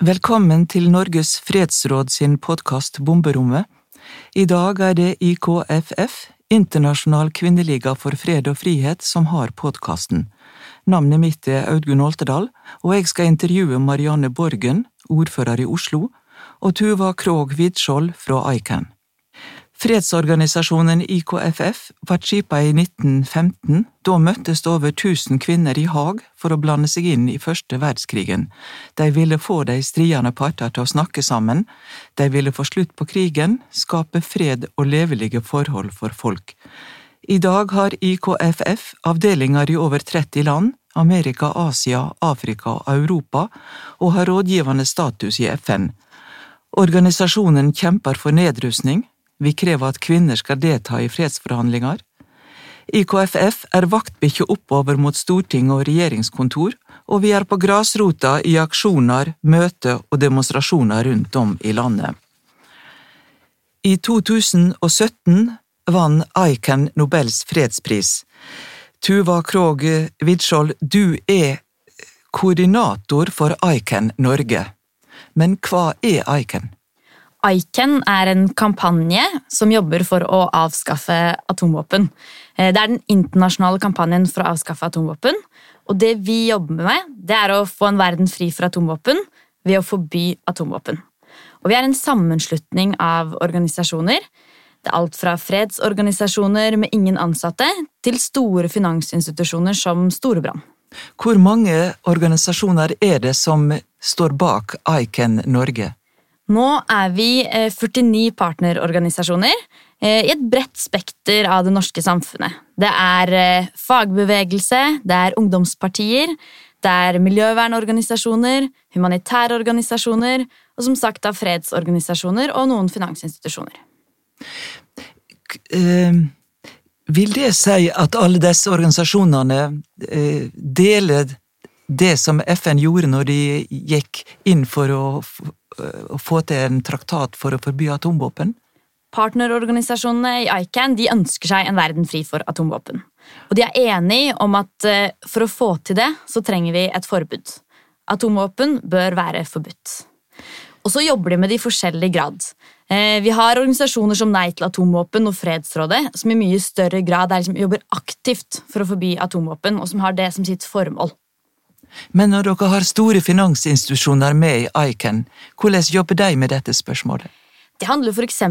Velkommen til Norges fredsråd sin podkast Bomberommet. I dag er det IKFF, Internasjonal kvinneliga for fred og frihet, som har podkasten. Navnet mitt er Audgunn Oltedal, og jeg skal intervjue Marianne Borgen, ordfører i Oslo, og Tuva Krogh Widskjold fra ICAN. Fredsorganisasjonen IKFF var skipa i 1915. Da møttes det over 1000 kvinner i Haag for å blande seg inn i første verdenskrigen. De ville få de stridende parter til å snakke sammen, de ville få slutt på krigen, skape fred og levelige forhold for folk. I dag har IKFF avdelinger i over 30 land, Amerika, Asia, Afrika og Europa, og har rådgivende status i FN. Organisasjonen kjemper for nedrustning, vi krever at kvinner skal delta i fredsforhandlinger. IKFF er vaktbikkje oppover mot storting og regjeringskontor, og vi er på grasrota i aksjoner, møter og demonstrasjoner rundt om i landet. I 2017 vant ICAN Nobels fredspris. Tuva Krog Widskjold, du er koordinator for ICAN Norge. Men hva er ICAN? ICAN er en kampanje som jobber for å avskaffe atomvåpen. Eh, det er den internasjonale kampanjen for å avskaffe atomvåpen. Og det vi jobber med, det er å få en verden fri for atomvåpen ved å forby atomvåpen. Og vi er en sammenslutning av organisasjoner. Det er alt fra fredsorganisasjoner med ingen ansatte til store finansinstitusjoner som Storebrann. Hvor mange organisasjoner er det som står bak ICAN Norge? Nå er vi 49 eh, partnerorganisasjoner eh, i et bredt spekter av det norske samfunnet. Det er eh, fagbevegelse, det er ungdomspartier, det er miljøvernorganisasjoner, humanitære organisasjoner og som sagt av fredsorganisasjoner og noen finansinstitusjoner. Vil det si at alle disse organisasjonene deler det som FN gjorde når de gikk inn for å å få til en traktat for å forby atomvåpen? Partnerorganisasjonene i ICAN de ønsker seg en verden fri for atomvåpen. Og de er enige om at eh, for å få til det, så trenger vi et forbud. Atomvåpen bør være forbudt. Og så jobber de med det i forskjellig grad. Eh, vi har organisasjoner som Nei til atomvåpen og Fredsrådet, som i mye større grad liksom, jobber aktivt for å forby atomvåpen, og som har det som sitt formål. Men når dere har store finansinstitusjoner med i ICAN, hvordan jobber de med dette spørsmålet? Det handler f.eks.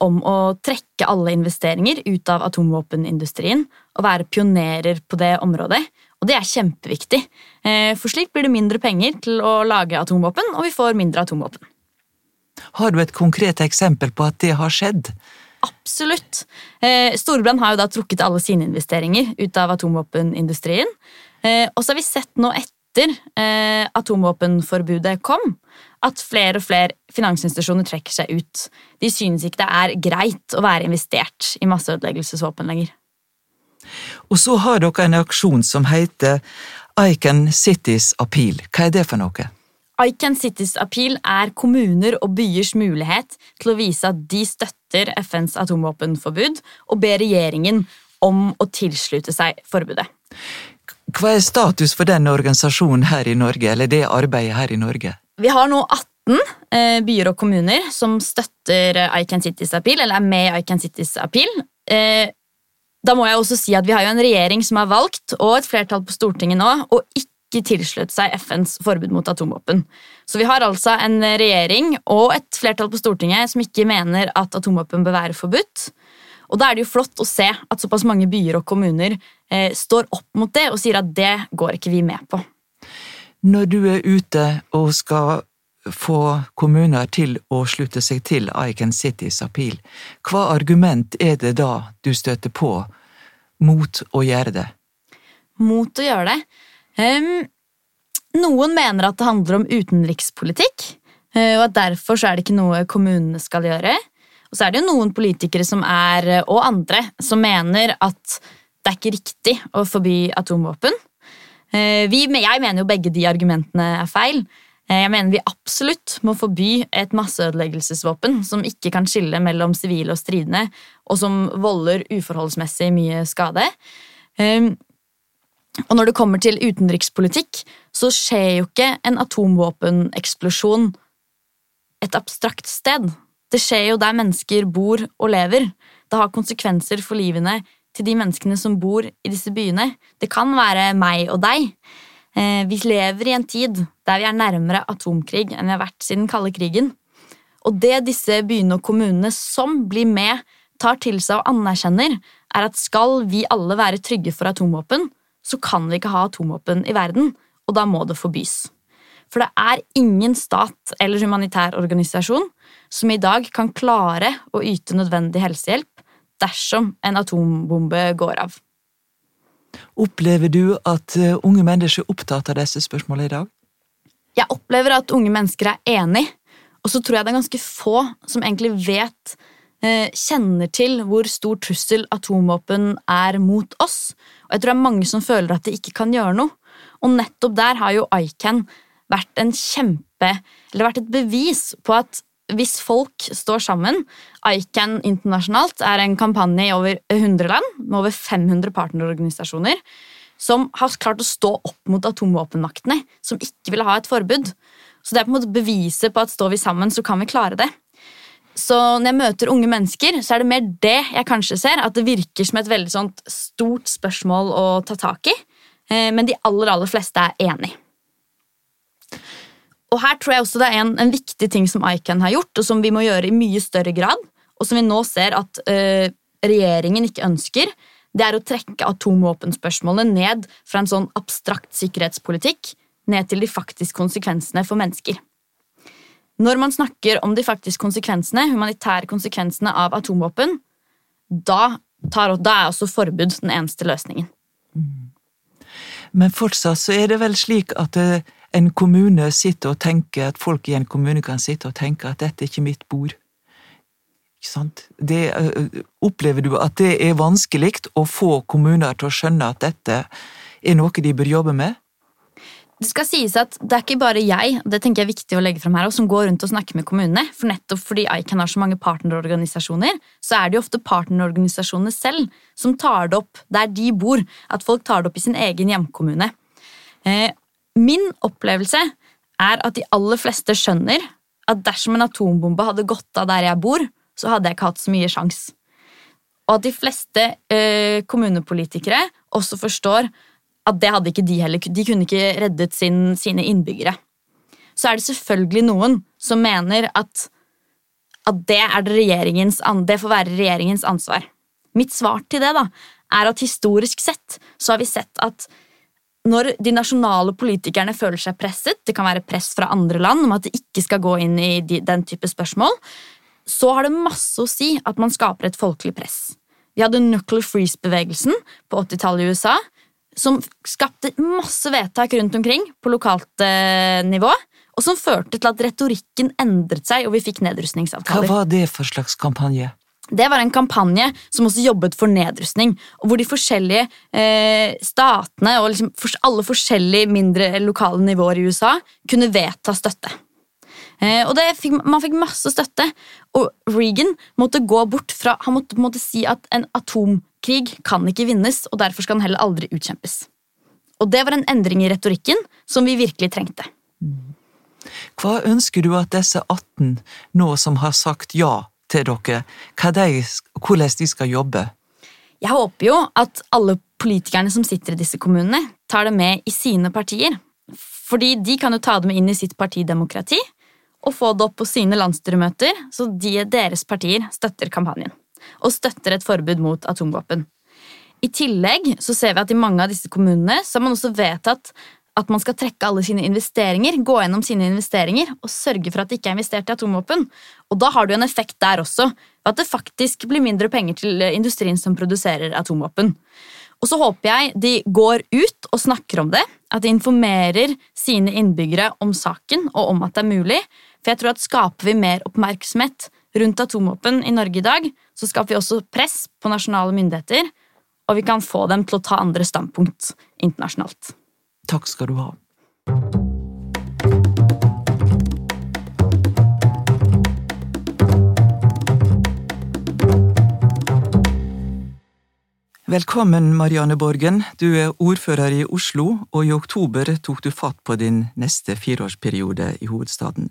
om å trekke alle investeringer ut av atomvåpenindustrien og være pionerer på det området. Og det er kjempeviktig, eh, for slik blir det mindre penger til å lage atomvåpen, og vi får mindre atomvåpen. Har du et konkret eksempel på at det har skjedd? Absolutt. Storbrann Storebrand har jo da trukket alle sine investeringer ut av atomvåpenindustrien. Eh, og så har vi sett nå etter etter eh, atomvåpenforbudet kom, at flere og flere finansinstitusjoner trekker seg ut. De synes ikke det er greit å være investert i masseødeleggelsesvåpen lenger. Og så har dere en aksjon som heter Icon Cities Appeal. Hva er det for noe? Icon Cities Appeal er kommuner og byers mulighet til å vise at de støtter FNs atomvåpenforbud, og ber regjeringen om å tilslutte seg forbudet. Hva er status for den organisasjonen her i Norge, eller det arbeidet her i Norge? Vi har nå 18 eh, byer og kommuner som støtter I Can Cities Appeal, eller er med i Icon Cities Appeal. Eh, da må jeg også si at vi har jo en regjering som har valgt, og et flertall på Stortinget nå, å ikke tilslutte seg FNs forbud mot atomvåpen. Så vi har altså en regjering og et flertall på Stortinget som ikke mener at atomvåpen bør være forbudt. Og da er det jo flott å se at såpass mange byer og kommuner eh, står opp mot det og sier at det går ikke vi med på. Når du er ute og skal få kommuner til å slutte seg til Icon Cities Appeal, hva argument er det da du støter på mot å gjøre det? Mot å gjøre det? Um, noen mener at det handler om utenrikspolitikk, eh, og at derfor er det ikke noe kommunene skal gjøre. Og så er det jo noen politikere som er, og andre som mener at det er ikke riktig å forby atomvåpen. Eh, vi, jeg mener jo begge de argumentene er feil. Eh, jeg mener vi absolutt må forby et masseødeleggelsesvåpen som ikke kan skille mellom sivile og stridende, og som volder uforholdsmessig mye skade. Eh, Og når det kommer til utenrikspolitikk, så skjer jo ikke en atomvåpeneksplosjon et abstrakt sted. Det skjer jo der mennesker bor og lever. Det har konsekvenser for livene til de menneskene som bor i disse byene. Det kan være meg og deg. Eh, vi lever i en tid der vi er nærmere atomkrig enn vi har vært siden kalde krigen. Og det disse byene og kommunene som blir med, tar til seg og anerkjenner, er at skal vi alle være trygge for atomvåpen, så kan vi ikke ha atomvåpen i verden, og da må det forbys. For det er ingen stat eller humanitær organisasjon som i dag kan klare å yte nødvendig helsehjelp dersom en atombombe går av. Opplever du at eh, unge mennesker er opptatt av disse spørsmålene i dag? Jeg opplever at unge mennesker er enig, og så tror jeg det er ganske få som egentlig vet eh, Kjenner til hvor stor trussel atomvåpen er mot oss. Og jeg tror det er mange som føler at de ikke kan gjøre noe. Og nettopp der har jo ICAN vært en kjempe Eller vært et bevis på at hvis folk står sammen ICAN internasjonalt er en kampanje i over 100 land, med over 500 partnerorganisasjoner, som har klart å stå opp mot atomvåpenmaktene, som ikke ville ha et forbud. Så det er på en måte beviset på at står vi sammen, så kan vi klare det. Så når jeg møter unge mennesker, så er det mer det jeg kanskje ser, at det virker som et veldig stort spørsmål å ta tak i, eh, men de aller, aller fleste er enig. Og her tror jeg også det er en, en viktig ting som ICAN har gjort, og som vi må gjøre i mye større grad, og som vi nå ser at uh, regjeringen ikke ønsker, det er å trekke atomvåpenspørsmålene ned fra en sånn abstrakt sikkerhetspolitikk ned til de faktiske konsekvensene for mennesker. Når man snakker om de faktiske konsekvensene, humanitære konsekvensene av atomvåpen, da, tar, da er også forbud den eneste løsningen. Mm. Men fortsatt så er det vel slik at det eh, en kommune sitter og tenker, at folk i en kommune kan sitte og tenke at dette er ikke mitt bord. Ikke sant? Det, opplever du at det er vanskelig å få kommuner til å skjønne at dette er noe de bør jobbe med? Det skal sies at det er ikke bare jeg det tenker jeg er viktig å legge frem her, som går rundt og snakker med kommunene. For nettopp fordi ICAN har så mange partnerorganisasjoner, så er det jo ofte partnerorganisasjonene selv som tar det opp der de bor. At folk tar det opp i sin egen hjemkommune. Eh, Min opplevelse er at de aller fleste skjønner at dersom en atombombe hadde gått av der jeg bor, så hadde jeg ikke hatt så mye sjans. Og at de fleste eh, kommunepolitikere også forstår at det hadde ikke de heller. De kunne ikke reddet sin, sine innbyggere. Så er det selvfølgelig noen som mener at, at det, det, får være regjeringens ansvar. Mitt svar til det da, er at historisk sett så har vi sett at når de nasjonale politikerne føler seg presset, det kan være press fra andre land om at de ikke skal gå inn i de, den type spørsmål, så har det masse å si at man skaper et folkelig press. Vi hadde Nuclear Freeze-bevegelsen på 80-tallet i USA, som skapte masse vedtak rundt omkring på lokalt eh, nivå, og som førte til at retorikken endret seg, og vi fikk nedrustningsavtaler. Hva var det for slags kampanje? Det var en kampanje som også jobbet for nedrustning, og hvor de forskjellige eh, statene og liksom alle forskjellige mindre lokale nivåer i USA kunne vedta støtte. Eh, og fikk, Man fikk masse støtte, og Reagan måtte gå bort fra Han måtte, måtte si at en atomkrig kan ikke vinnes, og derfor skal den heller aldri utkjempes. Og Det var en endring i retorikken som vi virkelig trengte. Hva ønsker du at disse 18 nå som har sagt ja til dere, de, hvordan de skal jobbe? Jeg håper jo at alle politikerne som sitter i disse kommunene, tar det med i sine partier. Fordi de kan jo ta det med inn i sitt partidemokrati og få det opp på sine landsstyremøter, så de, deres partier støtter kampanjen og støtter et forbud mot atomvåpen. I tillegg så ser vi at i mange av disse kommunene så har man også vedtatt at man skal trekke alle sine investeringer, gå gjennom sine investeringer og sørge for at det ikke er investert i atomvåpen. Og da har du en effekt der også, at det faktisk blir mindre penger til industrien som produserer atomvåpen. Og så håper jeg de går ut og snakker om det, at de informerer sine innbyggere om saken og om at det er mulig. For jeg tror at skaper vi mer oppmerksomhet rundt atomvåpen i Norge i dag, så skaper vi også press på nasjonale myndigheter, og vi kan få dem til å ta andre standpunkt internasjonalt. Takk skal du ha. Velkommen, Marianne Borgen. Du er ordfører i Oslo, og i oktober tok du fatt på din neste fireårsperiode i hovedstaden.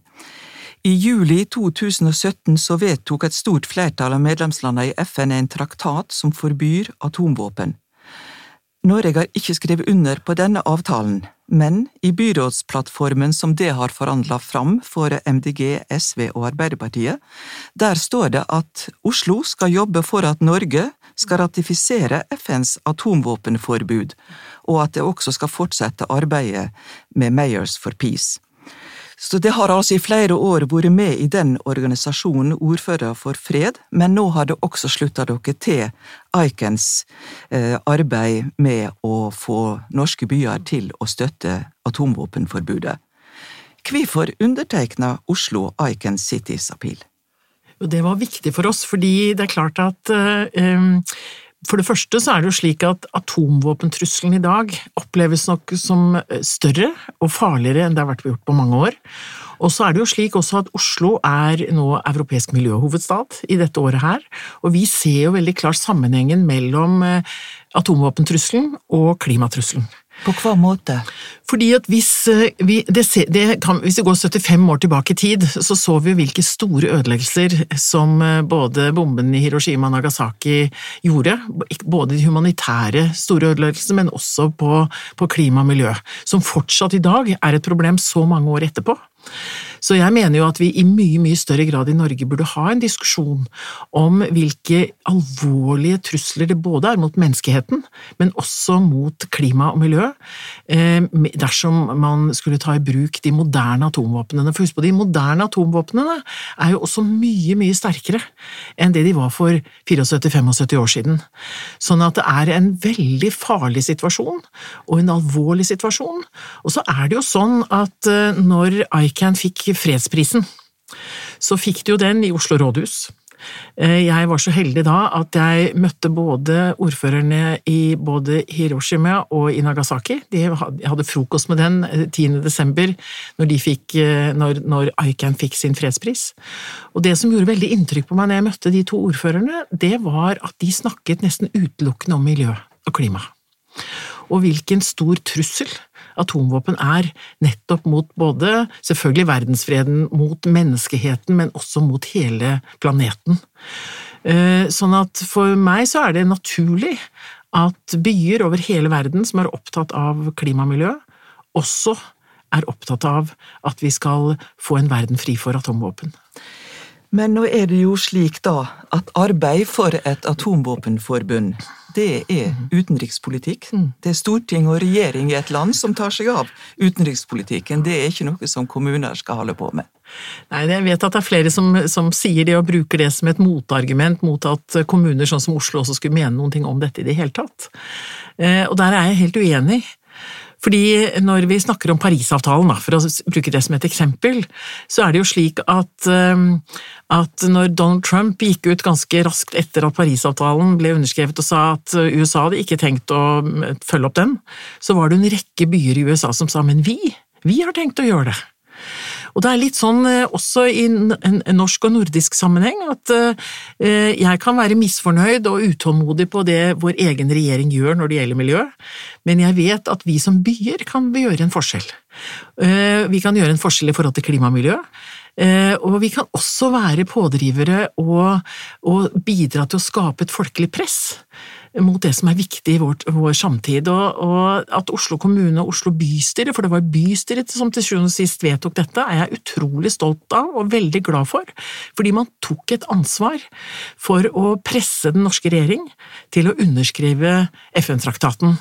I juli 2017 så vedtok et stort flertall av medlemslandene i FN en traktat som forbyr atomvåpen. Norge har ikke skrevet under på denne avtalen, men i byrådsplattformen som det har forhandla fram for MDG, SV og Arbeiderpartiet, der står det at Oslo skal jobbe for at Norge skal ratifisere FNs atomvåpenforbud, og at det også skal fortsette arbeidet med Mayors for Peace. Så det har altså i flere år vært med i den organisasjonen Ordfører for fred, men nå har det også slutta dere til ICANs eh, arbeid med å få norske byer til å støtte atomvåpenforbudet. Hvorfor undertegna Oslo ICAN Cities Appeal? Det var viktig for oss, fordi det er klart at um for det første så er det jo slik at atomvåpentrusselen i dag oppleves nok som eh, større og farligere enn det har vært gjort på mange år. Og så er det jo slik også at Oslo er nå europeisk miljøhovedstad i dette året her, og vi ser jo veldig klart sammenhengen mellom eh, atomvåpentrusselen og klimatrusselen. På hva måte? Fordi at hvis eh, vi, det, det kan, hvis vi går 75 år tilbake i tid, så så vi hvilke store ødeleggelser som eh, både bomben i Hiroshima og Nagasaki gjorde. Både de humanitære store ødeleggelsene, men også på, på klima og miljø. Som fortsatt i dag er et problem så mange år etterpå. Så jeg mener jo at vi i mye, mye større grad i Norge burde ha en diskusjon om hvilke alvorlige trusler det både er mot menneskeheten, men også mot klima og miljø, eh, dersom man skulle ta i bruk de moderne atomvåpnene. For husk på, de moderne atomvåpnene er jo også mye, mye sterkere enn det de var for 74-75 år siden. Sånn at det er en veldig farlig situasjon, og en alvorlig situasjon. Og så er det jo sånn at når når ICAN fikk fredsprisen, så fikk de jo den i Oslo rådhus. Eh, jeg var så heldig da at jeg møtte både ordførerne i både Hiroshima og i Nagasaki. De hadde frokost med den 10. Eh, desember, når, de fikk, eh, når, når ICAN fikk sin fredspris. Og det som gjorde veldig inntrykk på meg når jeg møtte de to ordførerne, det var at de snakket nesten utelukkende om miljø og klima. Og hvilken stor trussel atomvåpen er, nettopp mot både selvfølgelig verdensfreden, mot menneskeheten, men også mot hele planeten. Eh, sånn at for meg så er det naturlig at byer over hele verden som er opptatt av klimamiljø, også er opptatt av at vi skal få en verden fri for atomvåpen. Men nå er det jo slik da at arbeid for et atomvåpenforbund, det er mhm. utenrikspolitikk. Mm. Det er storting og regjering i et land som tar seg av utenrikspolitikken. Det er ikke noe som kommuner skal holde på med. Nei, Jeg vet at det er flere som, som sier det og bruker det som et motargument mot at kommuner sånn som Oslo også skulle mene noen ting om dette i det hele tatt. Eh, og der er jeg helt uenig. Fordi når vi snakker om Parisavtalen, for å bruke det som et eksempel, så er det jo slik at, um, at når Donald Trump gikk ut ganske raskt etter at Parisavtalen ble underskrevet og sa at USA hadde ikke tenkt å um, følge opp den, så var det en rekke byer i USA som sa men vi, vi har tenkt å gjøre det. Og det er litt sånn eh, også i en norsk og nordisk sammenheng at eh, jeg kan være misfornøyd og utålmodig på det vår egen regjering gjør når det gjelder miljø, men jeg vet at vi som byer kan gjøre en forskjell. Eh, vi kan gjøre en forskjell i forhold til klima og miljø. Og vi kan også være pådrivere og, og bidra til å skape et folkelig press mot det som er viktig i vår, vår samtid. Og, og, at Oslo kommune og Oslo bystyre, for det var bystyret som til sjuende og sist vedtok dette, er jeg utrolig stolt av og veldig glad for. Fordi man tok et ansvar for å presse den norske regjering til å underskrive FN-traktaten.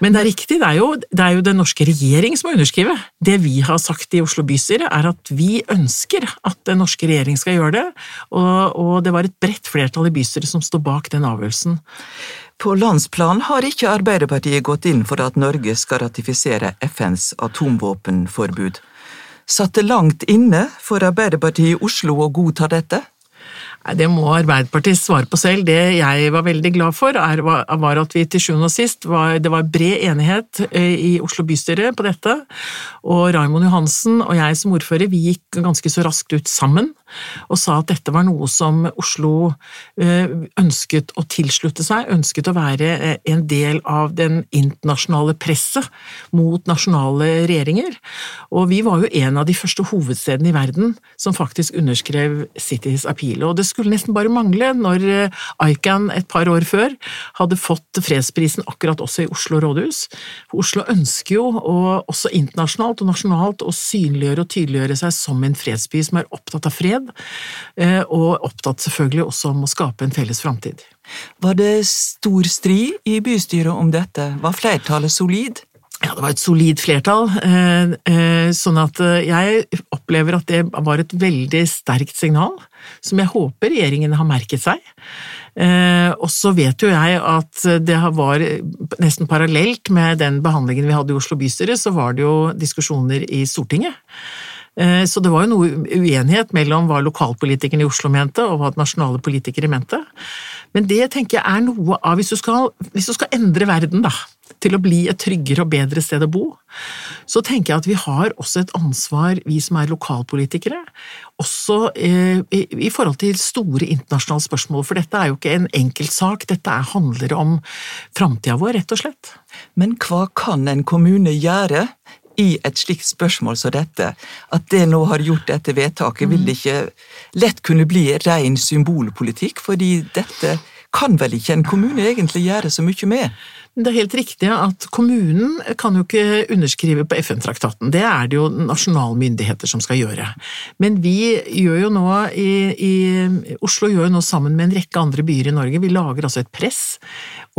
Men det er riktig, det er, jo, det er jo den norske regjering som må underskrive. Det vi har sagt i Oslo bystyre, er at vi ønsker at den norske regjering skal gjøre det, og, og det var et bredt flertall i bystyret som sto bak den avgjørelsen. På landsplan har ikke Arbeiderpartiet gått inn for at Norge skal ratifisere FNs atomvåpenforbud. Satt det langt inne for Arbeiderpartiet i Oslo å godta dette? Det må Arbeiderpartiet svare på selv. Det jeg var veldig glad for, er, var at vi til sjuende og sist var, Det var bred enighet eh, i Oslo bystyre på dette, og Raimond Johansen og jeg som ordfører vi gikk ganske så raskt ut sammen og sa at dette var noe som Oslo eh, ønsket å tilslutte seg, ønsket å være eh, en del av den internasjonale presset mot nasjonale regjeringer. Og vi var jo en av de første hovedstedene i verden som faktisk underskrev Cities Appeal. Og det skulle nesten bare mangle når ICAN et par år før hadde fått fredsprisen akkurat også i Oslo rådhus. For Oslo ønsker jo, også internasjonalt og nasjonalt, å synliggjøre og tydeliggjøre seg som en fredsby som er opptatt av fred, eh, og opptatt selvfølgelig også om å skape en felles framtid. Var det stor strid i bystyret om dette? Var flertallet solid? Ja, det var et solid flertall, eh, eh, sånn at jeg opplever at det var et veldig sterkt signal, som jeg håper regjeringen har merket seg. Og så vet jo jeg at det var nesten parallelt med den behandlingen vi hadde i Oslo bystyre, så var det jo diskusjoner i Stortinget. Eh, så det var jo noe uenighet mellom hva lokalpolitikerne i Oslo mente, og hva nasjonale politikere mente. Men det tenker jeg er noe av Hvis du skal, hvis du skal endre verden, da, til å bli et tryggere og bedre sted å bo, så tenker jeg at vi har også et ansvar, vi som er lokalpolitikere, også eh, i, forhold til store internasjonale spørsmål, for dette er jo ikke en enkeltsak, dette handler om framtida vår, rett og slett. Men hva kan en kommune gjøre i et slikt spørsmål som dette, at det nå har gjort dette vedtaket, vil det ikke lett kunne bli ren symbolpolitikk, fordi dette kan vel ikke en kommune egentlig gjøre så mye med? Det er helt riktig at kommunen kan jo ikke underskrive på FN-traktaten, det er det jo nasjonale myndigheter som skal gjøre. Men vi gjør jo nå i, i, Oslo gjør jo nå sammen med en rekke andre byer i Norge, vi lager altså et press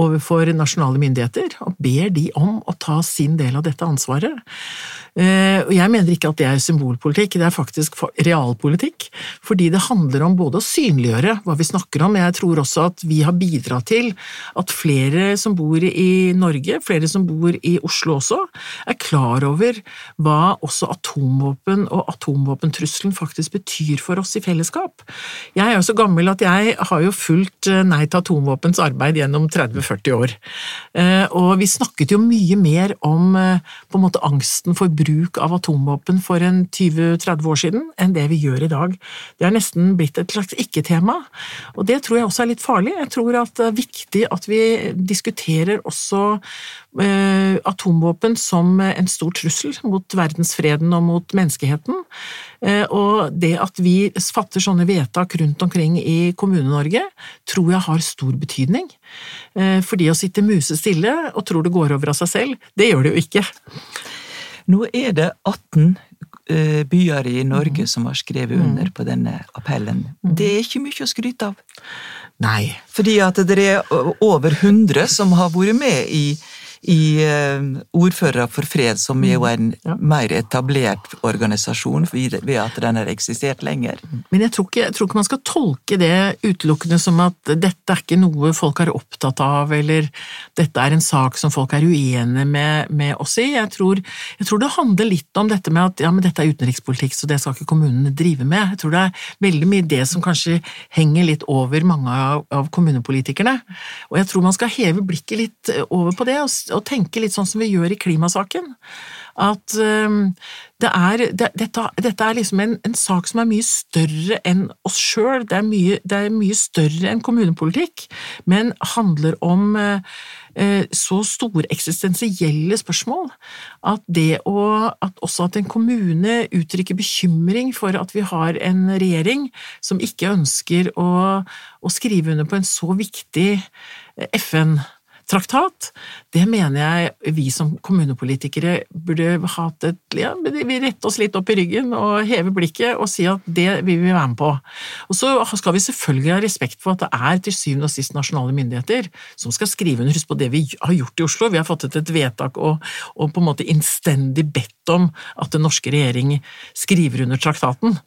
overfor nasjonale myndigheter og ber de om å ta sin del av dette ansvaret. Eh, og Jeg mener ikke at det er symbolpolitikk, det er faktisk realpolitikk. Fordi det handler om både å synliggjøre hva vi snakker om, men jeg tror også at vi har bidratt til at flere som bor i Norge, flere som bor i Oslo også, er klar over hva også atomvåpen og atomvåpentrusselen faktisk betyr for oss i fellesskap. Jeg er jo så gammel at jeg har jo fulgt eh, Nei til atomvåpens arbeid gjennom 30-40 år. Eh, og vi snakket jo mye mer om på en måte angsten for bruk av atomvåpen for en 20-30 år siden enn det vi gjør i dag. Det er nesten blitt et slags ikke-tema, og det tror jeg også er litt farlig. Jeg tror at det er viktig at vi diskuterer også eh, atomvåpen som en stor trussel mot verdensfreden og mot menneskeheten. Eh, og det at vi fatter sånne vedtak rundt omkring i Kommune-Norge, tror jeg har stor betydning. Eh, fordi å sitte musestille og tror det går over av seg selv, det gjør det jo ikke. Nå er det 18 eh, byer i Norge mm. som har skrevet mm. under på denne appellen. Mm. Det er ikke mye å skryte av. Nei. Fordi at det er over 100 som har vært med i i uh, Ordførere for fred, som er jo en ja. mer etablert organisasjon ved at den har eksistert lenger. Men jeg tror, ikke, jeg tror, ikke, man skal tolke det utelukkende som at dette er ikke noe folk er opptatt av, eller dette er en sak som folk er uenige med, med oss i. Jeg tror, jeg tror, det handler litt om dette med at ja, men dette er utenrikspolitikk, så det skal ikke kommunene drive med. Jeg tror det er veldig mye det som kanskje henger litt over mange av, av kommunepolitikerne. Og jeg tror man skal heve blikket litt over på det. og å tenke litt sånn som vi gjør i klimasaken. At um, det er, det, dette, dette, er liksom en, en, sak som er mye større enn oss sjøl. Det, det, er mye større enn kommunepolitikk, men handler om uh, så store eksistensielle spørsmål at det å at også at en kommune uttrykker bekymring for at vi har en regjering som ikke ønsker å, å skrive under på en så viktig FN-avtale traktat, det mener jeg vi som kommunepolitikere burde hatt et ja, Vi rette oss litt opp i ryggen og heve blikket og si at det vil vi være med på. Og så skal vi selvfølgelig ha respekt for at det er til syvende og sist nasjonale myndigheter som skal skrive under på det vi har gjort i Oslo. Vi har fattet et vedtak og, og på en måte innstendig bedt om at den norske regjering skriver under traktaten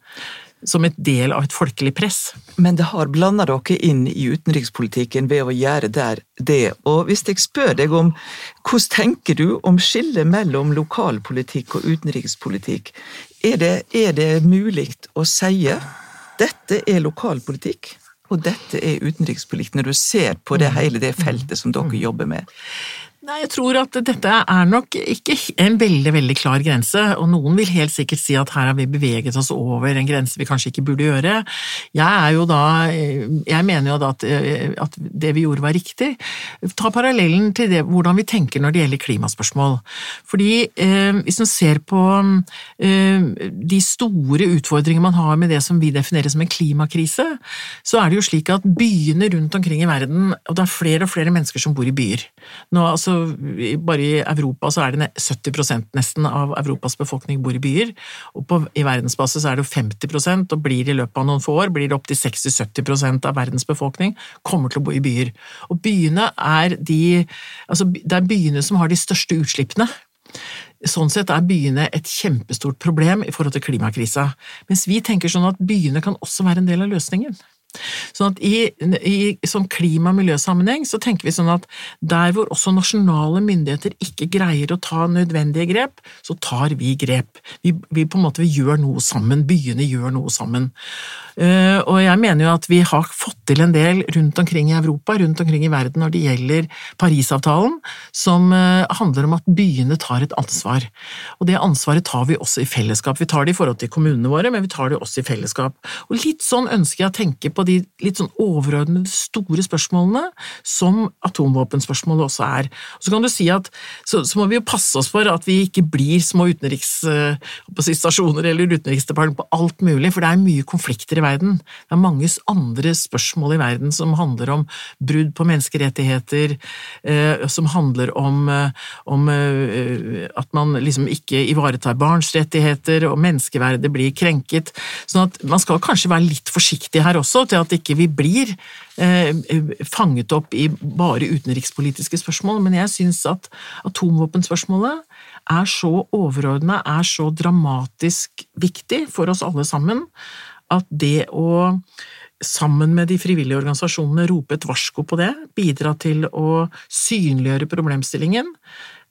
som et del av et folkelig press. Men det har blanda dere inn i utenrikspolitikken ved å gjøre der det. Og hvis jeg spør deg om hvordan tenker du om skillet mellom lokalpolitikk og utenrikspolitikk, er det, er det mulig å si dette er lokalpolitikk? Og dette er utenrikspolitikk, når du ser på det hele det feltet som dere jobber med? Nei, Jeg tror at dette er nok ikke en veldig veldig klar grense, og noen vil helt sikkert si at her har vi beveget oss over en grense vi kanskje ikke burde gjøre. Jeg er jo da, jeg mener jo da at, at det vi gjorde var riktig. Ta parallellen til det, hvordan vi tenker når det gjelder klimaspørsmål. Fordi eh, hvis man ser på eh, de store utfordringene man har med det som vi definerer som en klimakrise, så er det jo slik at byene rundt omkring i verden, og det er flere og flere mennesker som bor i byer. Nå, altså bare i Europa så er det 70% nesten av Europas befolkning bor i byer, og på, i verdensbasis er det jo 50% og blir i løpet av noen få år blir det opptil 60-70 av verdens befolkning kommer til å bo i byer. Og byene er de altså Det er byene som har de største utslippene. Sånn sett er byene et kjempestort problem i forhold til klimakrisa, mens vi tenker sånn at byene kan også være en del av løsningen. Sånn at i, i sånn klima- og miljøsammenheng så tenker vi sånn at der hvor også nasjonale myndigheter ikke greier å ta nødvendige grep, så tar vi grep. Vi, vi på en måte gjør noe sammen, byene gjør noe sammen. Uh, og jeg mener jo at vi har fått til en del rundt omkring i Europa, rundt omkring i verden når det gjelder Parisavtalen, som uh, handler om at byene tar et ansvar. Og det ansvaret tar vi også i fellesskap. Vi tar det i forhold til kommunene våre, men vi tar det også i fellesskap. Og litt sånn ønsker jeg å tenke på de litt sånn overordnede, store spørsmålene, som atomvåpenspørsmålet også er. Så kan du si at så, så, må vi jo passe oss for at vi ikke blir små utenriksstasjoner eller utenriksdepartement på alt mulig, for det er mye konflikter i verden. Det er mange andre spørsmål i verden som handler om brudd på menneskerettigheter, eh, som handler om, eh, om eh, at man liksom ikke ivaretar barns rettigheter, og menneskeverdet blir krenket. sånn at man skal kanskje være litt forsiktig her også, til at ikke vi blir eh, fanget opp i bare utenrikspolitiske spørsmål, men jeg syns at atomvåpenspørsmålet er så overordna, er så dramatisk viktig for oss alle sammen, at det å sammen med de frivillige organisasjonene rope et varsko på det, bidra til å synliggjøre problemstillingen,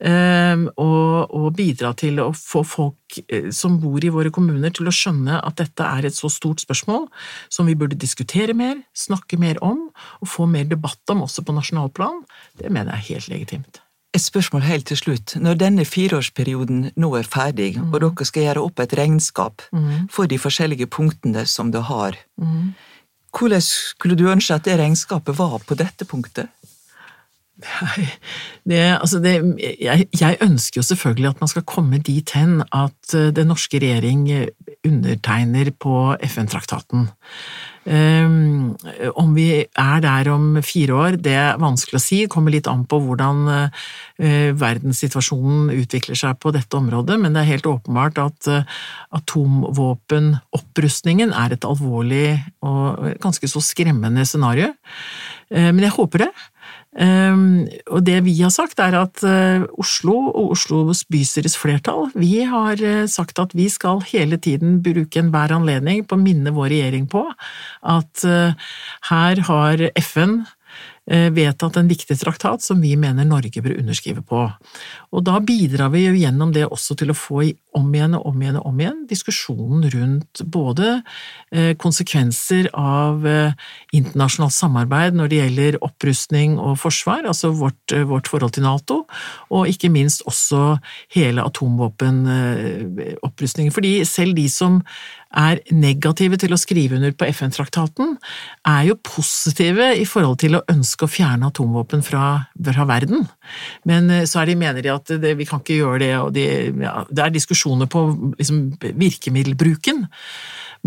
og, og, bidra til å få folk eh, som bor i våre kommuner til å skjønne at dette er et så stort spørsmål som vi burde diskutere mer, snakke mer om og få mer debatt om også på nasjonalplan, det mener jeg er helt legitimt. Et spørsmål helt til slutt. Når denne fireårsperioden nå er ferdig, mm. og dere skal gjøre opp et regnskap mm. for de forskjellige punktene som du har, mm. hvordan skulle du ønske at det regnskapet var på dette punktet? Nei, det, altså det, jeg, jeg, ønsker jo selvfølgelig at man skal komme dit hen at eh, den norske regjering eh, undertegner på FN-traktaten. Um, om vi er der om fire år, det er vanskelig å si. Det kommer litt an på hvordan uh, verdenssituasjonen utvikler seg på dette området, men det er helt åpenbart at uh, atomvåpenopprustningen er et alvorlig og ganske så skremmende scenario. Uh, men jeg håper det. Um, og det vi har sagt, er at uh, Oslo og Oslos bystyres flertall, vi har uh, sagt at vi skal hele tiden bruke enhver anledning på å minne vår regjering på at uh, her har FN Eh, vedtatt en viktig traktat som vi mener Norge bør underskrive på. Og da bidrar vi jo gjennom det også til å få om igjen og om igjen og om igjen diskusjonen rundt både eh, konsekvenser av eh, internasjonalt samarbeid når det gjelder opprustning og forsvar, altså vårt, vårt forhold til Nato, og ikke minst også hele atomvåpenopprustningen. Fordi selv de som er negative til å skrive under på FN-traktaten, er jo positive i forhold til å ønske å fjerne atomvåpen fra, fra verden. Men eh, så de mener de at det, vi kan ikke gjøre det, og de, ja, det er diskusjoner på liksom, virkemiddelbruken.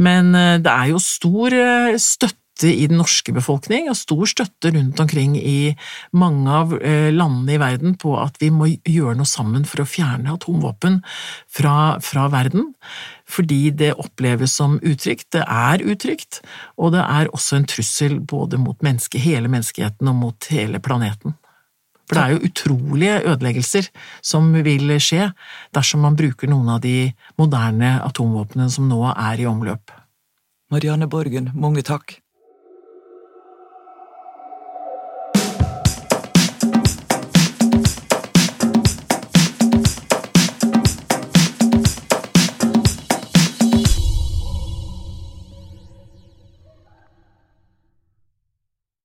Men eh, det er jo stor eh, støtte i den norske befolkning, og stor støtte rundt omkring i mange av landene i verden på at vi må gjøre noe sammen for å fjerne atomvåpen fra, fra verden fordi det oppleves som utrygt. Det er utrygt, og det er også en trussel både mot menneske, hele menneskeheten og mot hele planeten. For det er jo utrolige ødeleggelser som vil skje dersom man bruker noen av de moderne atomvåpnene som nå er i omløp. Marianne Borgen, mange takk.